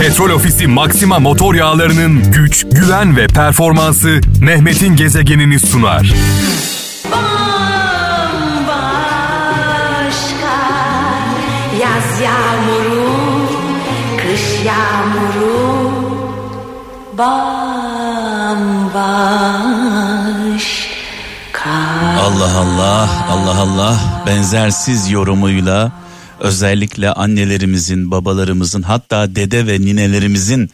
Petrol Ofisi Maxima motor yağlarının güç, güven ve performansı Mehmet'in gezegenini sunar. Bambaşka yaz yağmuru, kış yağmuru bambaşka. Allah Allah, Allah Allah benzersiz yorumuyla özellikle annelerimizin, babalarımızın hatta dede ve ninelerimizin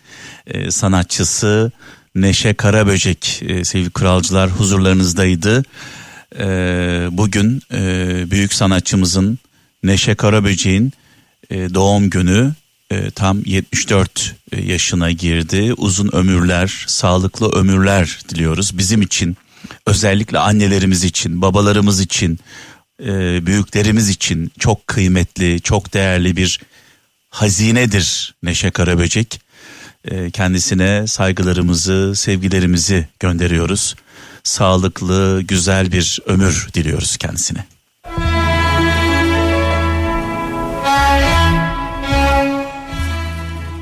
e, sanatçısı Neşe Karaböcek e, sevgili kralcılar huzurlarınızdaydı. E, bugün e, büyük sanatçımızın Neşe Karaböcek'in e, doğum günü e, tam 74 yaşına girdi. Uzun ömürler, sağlıklı ömürler diliyoruz bizim için. Özellikle annelerimiz için, babalarımız için, e, büyüklerimiz için çok kıymetli, çok değerli bir hazinedir Neşe Karaböcek. E, kendisine saygılarımızı, sevgilerimizi gönderiyoruz. Sağlıklı, güzel bir ömür diliyoruz kendisine.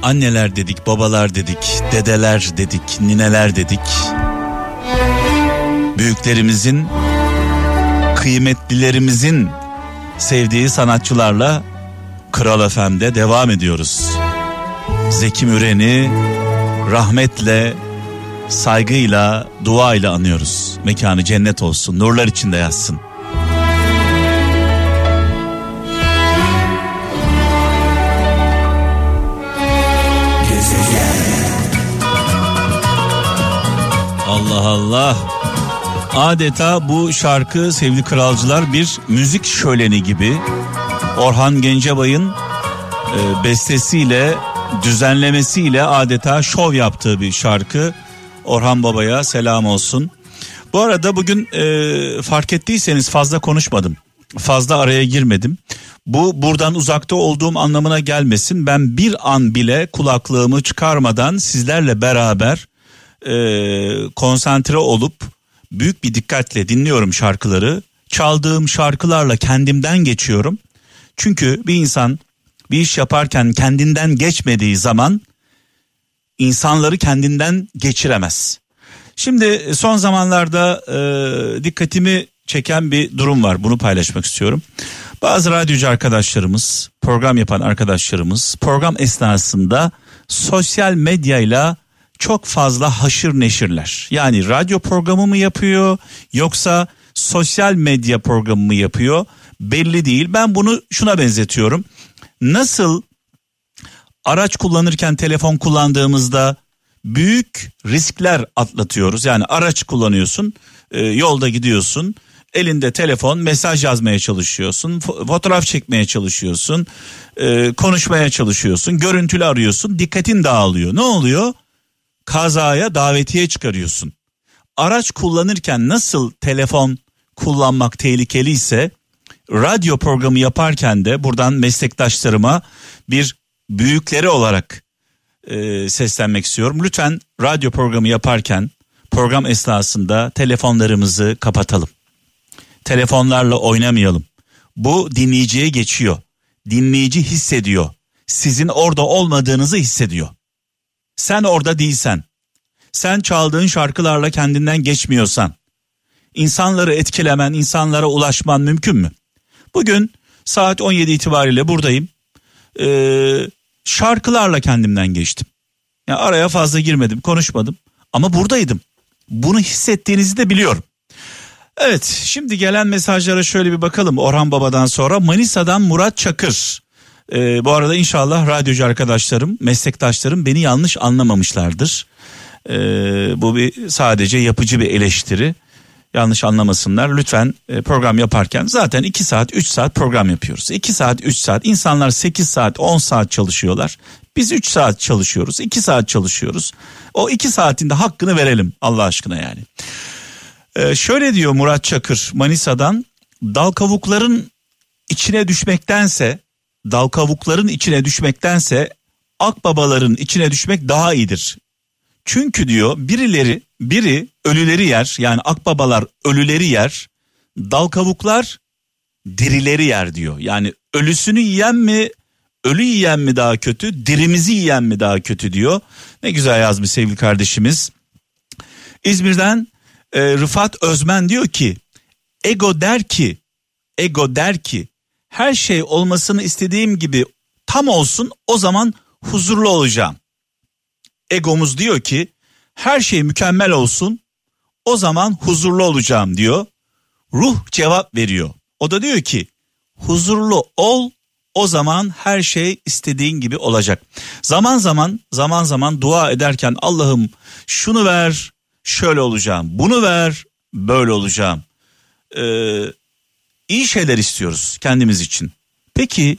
Anneler dedik, babalar dedik, dedeler dedik, nineler dedik. Büyüklerimizin, kıymetlilerimizin sevdiği sanatçılarla Kral FM'de devam ediyoruz. Zeki Müren'i rahmetle, saygıyla, duayla anıyoruz. Mekanı cennet olsun, nurlar içinde yatsın. Allah Allah. Adeta bu şarkı sevgili kralcılar bir müzik şöleni gibi. Orhan Gencebay'ın e, bestesiyle, düzenlemesiyle adeta şov yaptığı bir şarkı. Orhan Baba'ya selam olsun. Bu arada bugün e, fark ettiyseniz fazla konuşmadım. Fazla araya girmedim. Bu buradan uzakta olduğum anlamına gelmesin. Ben bir an bile kulaklığımı çıkarmadan sizlerle beraber e, konsantre olup büyük bir dikkatle dinliyorum şarkıları. Çaldığım şarkılarla kendimden geçiyorum. Çünkü bir insan bir iş yaparken kendinden geçmediği zaman insanları kendinden geçiremez. Şimdi son zamanlarda e, dikkatimi çeken bir durum var. Bunu paylaşmak istiyorum. Bazı radyocu arkadaşlarımız, program yapan arkadaşlarımız program esnasında sosyal medyayla çok fazla haşır neşirler. Yani radyo programı mı yapıyor yoksa sosyal medya programı mı yapıyor belli değil. Ben bunu şuna benzetiyorum. Nasıl araç kullanırken telefon kullandığımızda büyük riskler atlatıyoruz. Yani araç kullanıyorsun, e, yolda gidiyorsun, elinde telefon, mesaj yazmaya çalışıyorsun, fo- fotoğraf çekmeye çalışıyorsun, e, konuşmaya çalışıyorsun, görüntülü arıyorsun, dikkatin dağılıyor. Ne oluyor? Kazaya davetiye çıkarıyorsun. Araç kullanırken nasıl telefon kullanmak tehlikeli ise radyo programı yaparken de buradan meslektaşlarıma bir büyükleri olarak e, seslenmek istiyorum. Lütfen radyo programı yaparken program esnasında telefonlarımızı kapatalım. Telefonlarla oynamayalım. Bu dinleyiciye geçiyor. Dinleyici hissediyor. Sizin orada olmadığınızı hissediyor. Sen orada değilsen, sen çaldığın şarkılarla kendinden geçmiyorsan, insanları etkilemen, insanlara ulaşman mümkün mü? Bugün saat 17 itibariyle buradayım. Ee, şarkılarla kendimden geçtim. Ya araya fazla girmedim, konuşmadım ama buradaydım. Bunu hissettiğinizi de biliyorum. Evet, şimdi gelen mesajlara şöyle bir bakalım. Orhan Baba'dan sonra Manisa'dan Murat Çakır. Ee, bu arada inşallah radyocu arkadaşlarım, meslektaşlarım beni yanlış anlamamışlardır. Ee, bu bir sadece yapıcı bir eleştiri. Yanlış anlamasınlar. Lütfen e, program yaparken zaten 2 saat 3 saat program yapıyoruz. 2 saat 3 saat insanlar 8 saat 10 saat çalışıyorlar. Biz 3 saat çalışıyoruz 2 saat çalışıyoruz. O 2 saatin de hakkını verelim Allah aşkına yani. Ee, şöyle diyor Murat Çakır Manisa'dan dal kavukların içine düşmektense dal kavukların içine düşmektense akbabaların içine düşmek daha iyidir. Çünkü diyor birileri biri ölüleri yer yani akbabalar ölüleri yer dal kavuklar dirileri yer diyor. Yani ölüsünü yiyen mi ölü yiyen mi daha kötü, dirimizi yiyen mi daha kötü diyor. Ne güzel yazmış sevgili kardeşimiz. İzmir'den e, Rıfat Özmen diyor ki ego der ki ego der ki her şey olmasını istediğim gibi tam olsun o zaman huzurlu olacağım. Egomuz diyor ki her şey mükemmel olsun o zaman huzurlu olacağım diyor. Ruh cevap veriyor. O da diyor ki huzurlu ol o zaman her şey istediğin gibi olacak. Zaman zaman zaman zaman dua ederken Allah'ım şunu ver şöyle olacağım bunu ver böyle olacağım. Ee, iyi şeyler istiyoruz kendimiz için. Peki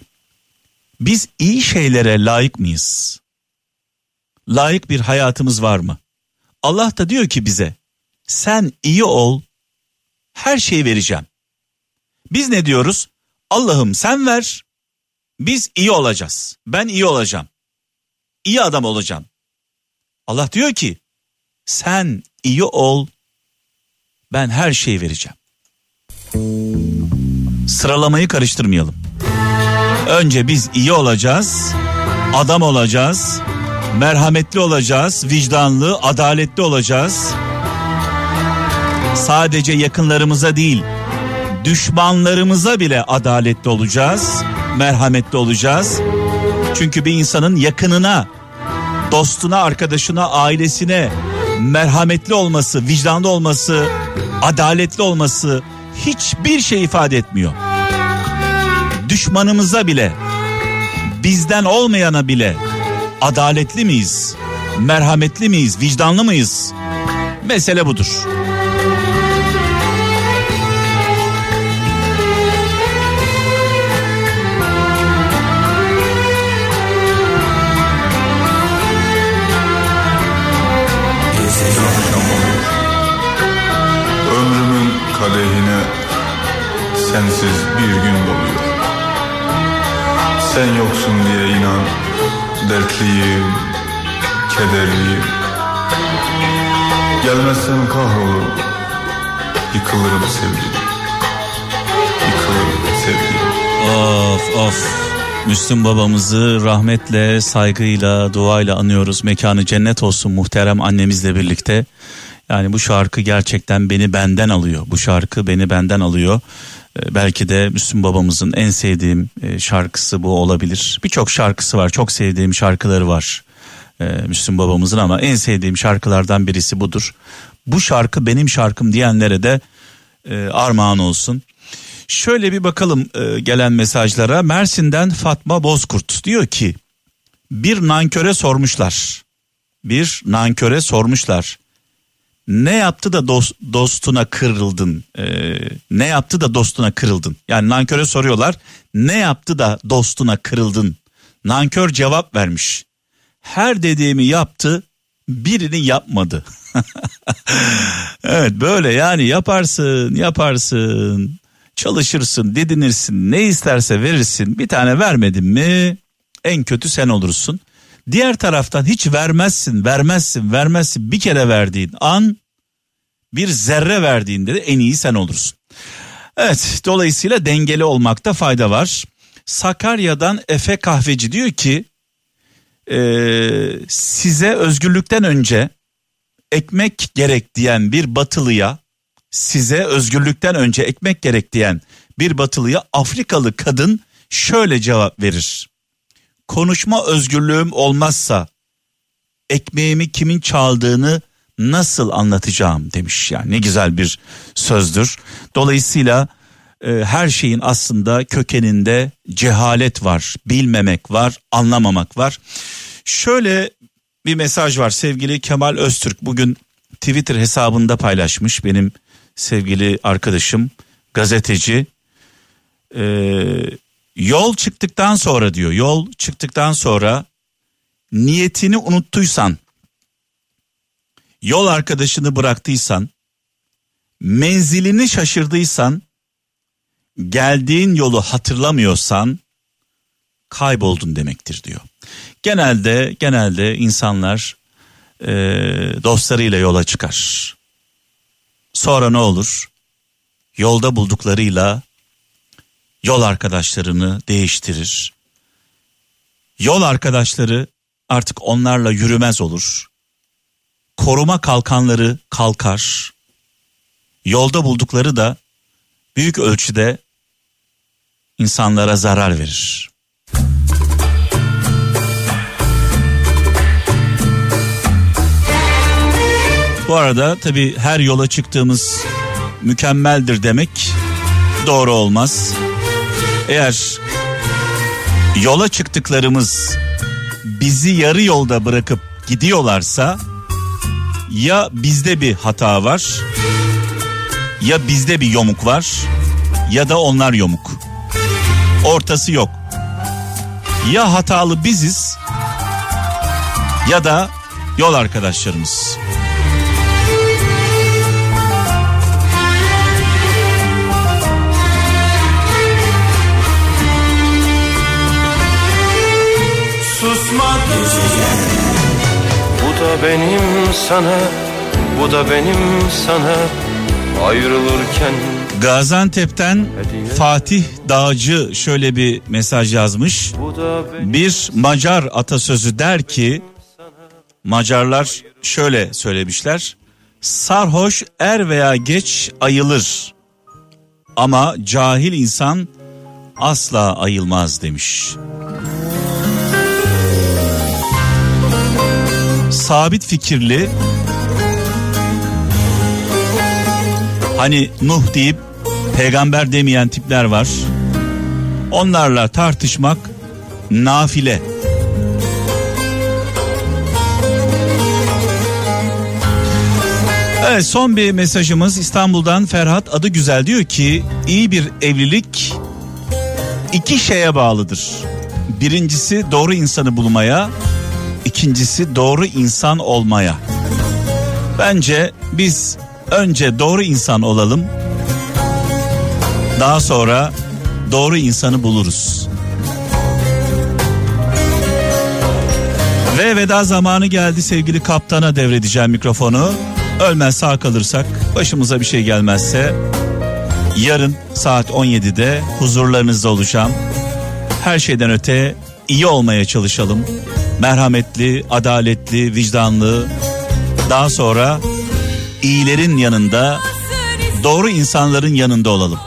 biz iyi şeylere layık mıyız? Layık bir hayatımız var mı? Allah da diyor ki bize sen iyi ol her şeyi vereceğim. Biz ne diyoruz? Allah'ım sen ver biz iyi olacağız. Ben iyi olacağım. İyi adam olacağım. Allah diyor ki sen iyi ol ben her şeyi vereceğim. Sıralamayı karıştırmayalım. Önce biz iyi olacağız, adam olacağız, merhametli olacağız, vicdanlı, adaletli olacağız. Sadece yakınlarımıza değil, düşmanlarımıza bile adaletli olacağız, merhametli olacağız. Çünkü bir insanın yakınına, dostuna, arkadaşına, ailesine merhametli olması, vicdanlı olması, adaletli olması hiçbir şey ifade etmiyor. Düşmanımıza bile, bizden olmayana bile adaletli miyiz? Merhametli miyiz? Vicdanlı mıyız? Mesele budur. Dertliyim, kederliyim. Gelmezsen kahrolurum, yıkılırım sevgilim. Yıkılırım sevgilim. Of of. Müslüm babamızı rahmetle, saygıyla, duayla anıyoruz. Mekanı cennet olsun muhterem annemizle birlikte. Yani bu şarkı gerçekten beni benden alıyor. Bu şarkı beni benden alıyor. Ee, belki de Müslüm babamızın en sevdiğim e, şarkısı bu olabilir. Birçok şarkısı var. Çok sevdiğim şarkıları var. e, Müslüm babamızın ama en sevdiğim şarkılardan birisi budur. Bu şarkı benim şarkım diyenlere de e, armağan olsun. Şöyle bir bakalım gelen mesajlara. Mersin'den Fatma Bozkurt diyor ki bir nanköre sormuşlar. Bir nanköre sormuşlar. Ne yaptı da dost, dostuna kırıldın? E, ne yaptı da dostuna kırıldın? Yani nanköre soruyorlar. Ne yaptı da dostuna kırıldın? Nankör cevap vermiş. Her dediğimi yaptı, birini yapmadı. evet böyle yani yaparsın, yaparsın çalışırsın, didinirsin, ne isterse verirsin. Bir tane vermedin mi en kötü sen olursun. Diğer taraftan hiç vermezsin, vermezsin, vermezsin. Bir kere verdiğin an bir zerre verdiğinde de en iyi sen olursun. Evet dolayısıyla dengeli olmakta fayda var. Sakarya'dan Efe Kahveci diyor ki e, size özgürlükten önce ekmek gerek diyen bir batılıya size özgürlükten önce ekmek gerek diyen bir batılıya Afrikalı kadın şöyle cevap verir. Konuşma özgürlüğüm olmazsa ekmeğimi kimin çaldığını nasıl anlatacağım demiş. Yani ne güzel bir sözdür. Dolayısıyla e, her şeyin aslında kökeninde cehalet var, bilmemek var, anlamamak var. Şöyle bir mesaj var sevgili Kemal Öztürk bugün Twitter hesabında paylaşmış benim sevgili arkadaşım gazeteci ee, yol çıktıktan sonra diyor yol çıktıktan sonra niyetini unuttuysan yol arkadaşını bıraktıysan menzilini şaşırdıysan geldiğin yolu hatırlamıyorsan kayboldun demektir diyor. Genelde genelde insanlar e, dostlarıyla yola çıkar. Sonra ne olur? Yolda bulduklarıyla yol arkadaşlarını değiştirir. Yol arkadaşları artık onlarla yürümez olur. Koruma kalkanları kalkar. Yolda buldukları da büyük ölçüde insanlara zarar verir. Bu arada tabi her yola çıktığımız mükemmeldir demek doğru olmaz. Eğer yola çıktıklarımız bizi yarı yolda bırakıp gidiyorlarsa ya bizde bir hata var ya bizde bir yomuk var ya da onlar yomuk. Ortası yok. Ya hatalı biziz ya da yol arkadaşlarımız. Benim sana Bu da benim sana Ayrılırken Gaziantep'ten Fatih Dağcı şöyle bir mesaj yazmış. Bir Macar atasözü der ki Macarlar şöyle söylemişler. Sarhoş er veya geç ayılır. Ama cahil insan asla ayılmaz demiş. Sabit fikirli hani Nuh deyip peygamber demeyen tipler var. Onlarla tartışmak nafile. Evet son bir mesajımız İstanbul'dan Ferhat adı güzel diyor ki iyi bir evlilik iki şeye bağlıdır. Birincisi doğru insanı bulmaya, ikincisi doğru insan olmaya. Bence biz önce doğru insan olalım. Daha sonra doğru insanı buluruz. Ve veda zamanı geldi sevgili kaptana devredeceğim mikrofonu. Ölmez sağ kalırsak başımıza bir şey gelmezse yarın saat 17'de huzurlarınızda olacağım. Her şeyden öte iyi olmaya çalışalım. Merhametli, adaletli, vicdanlı. Daha sonra iyilerin yanında, doğru insanların yanında olalım.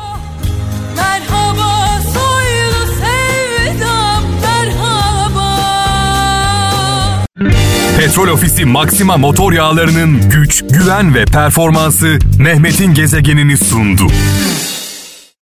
Merhaba soylu sevdam merhaba Petrol Ofisi Maxima motor yağlarının güç, güven ve performansı Mehmet'in gezegenini sundu.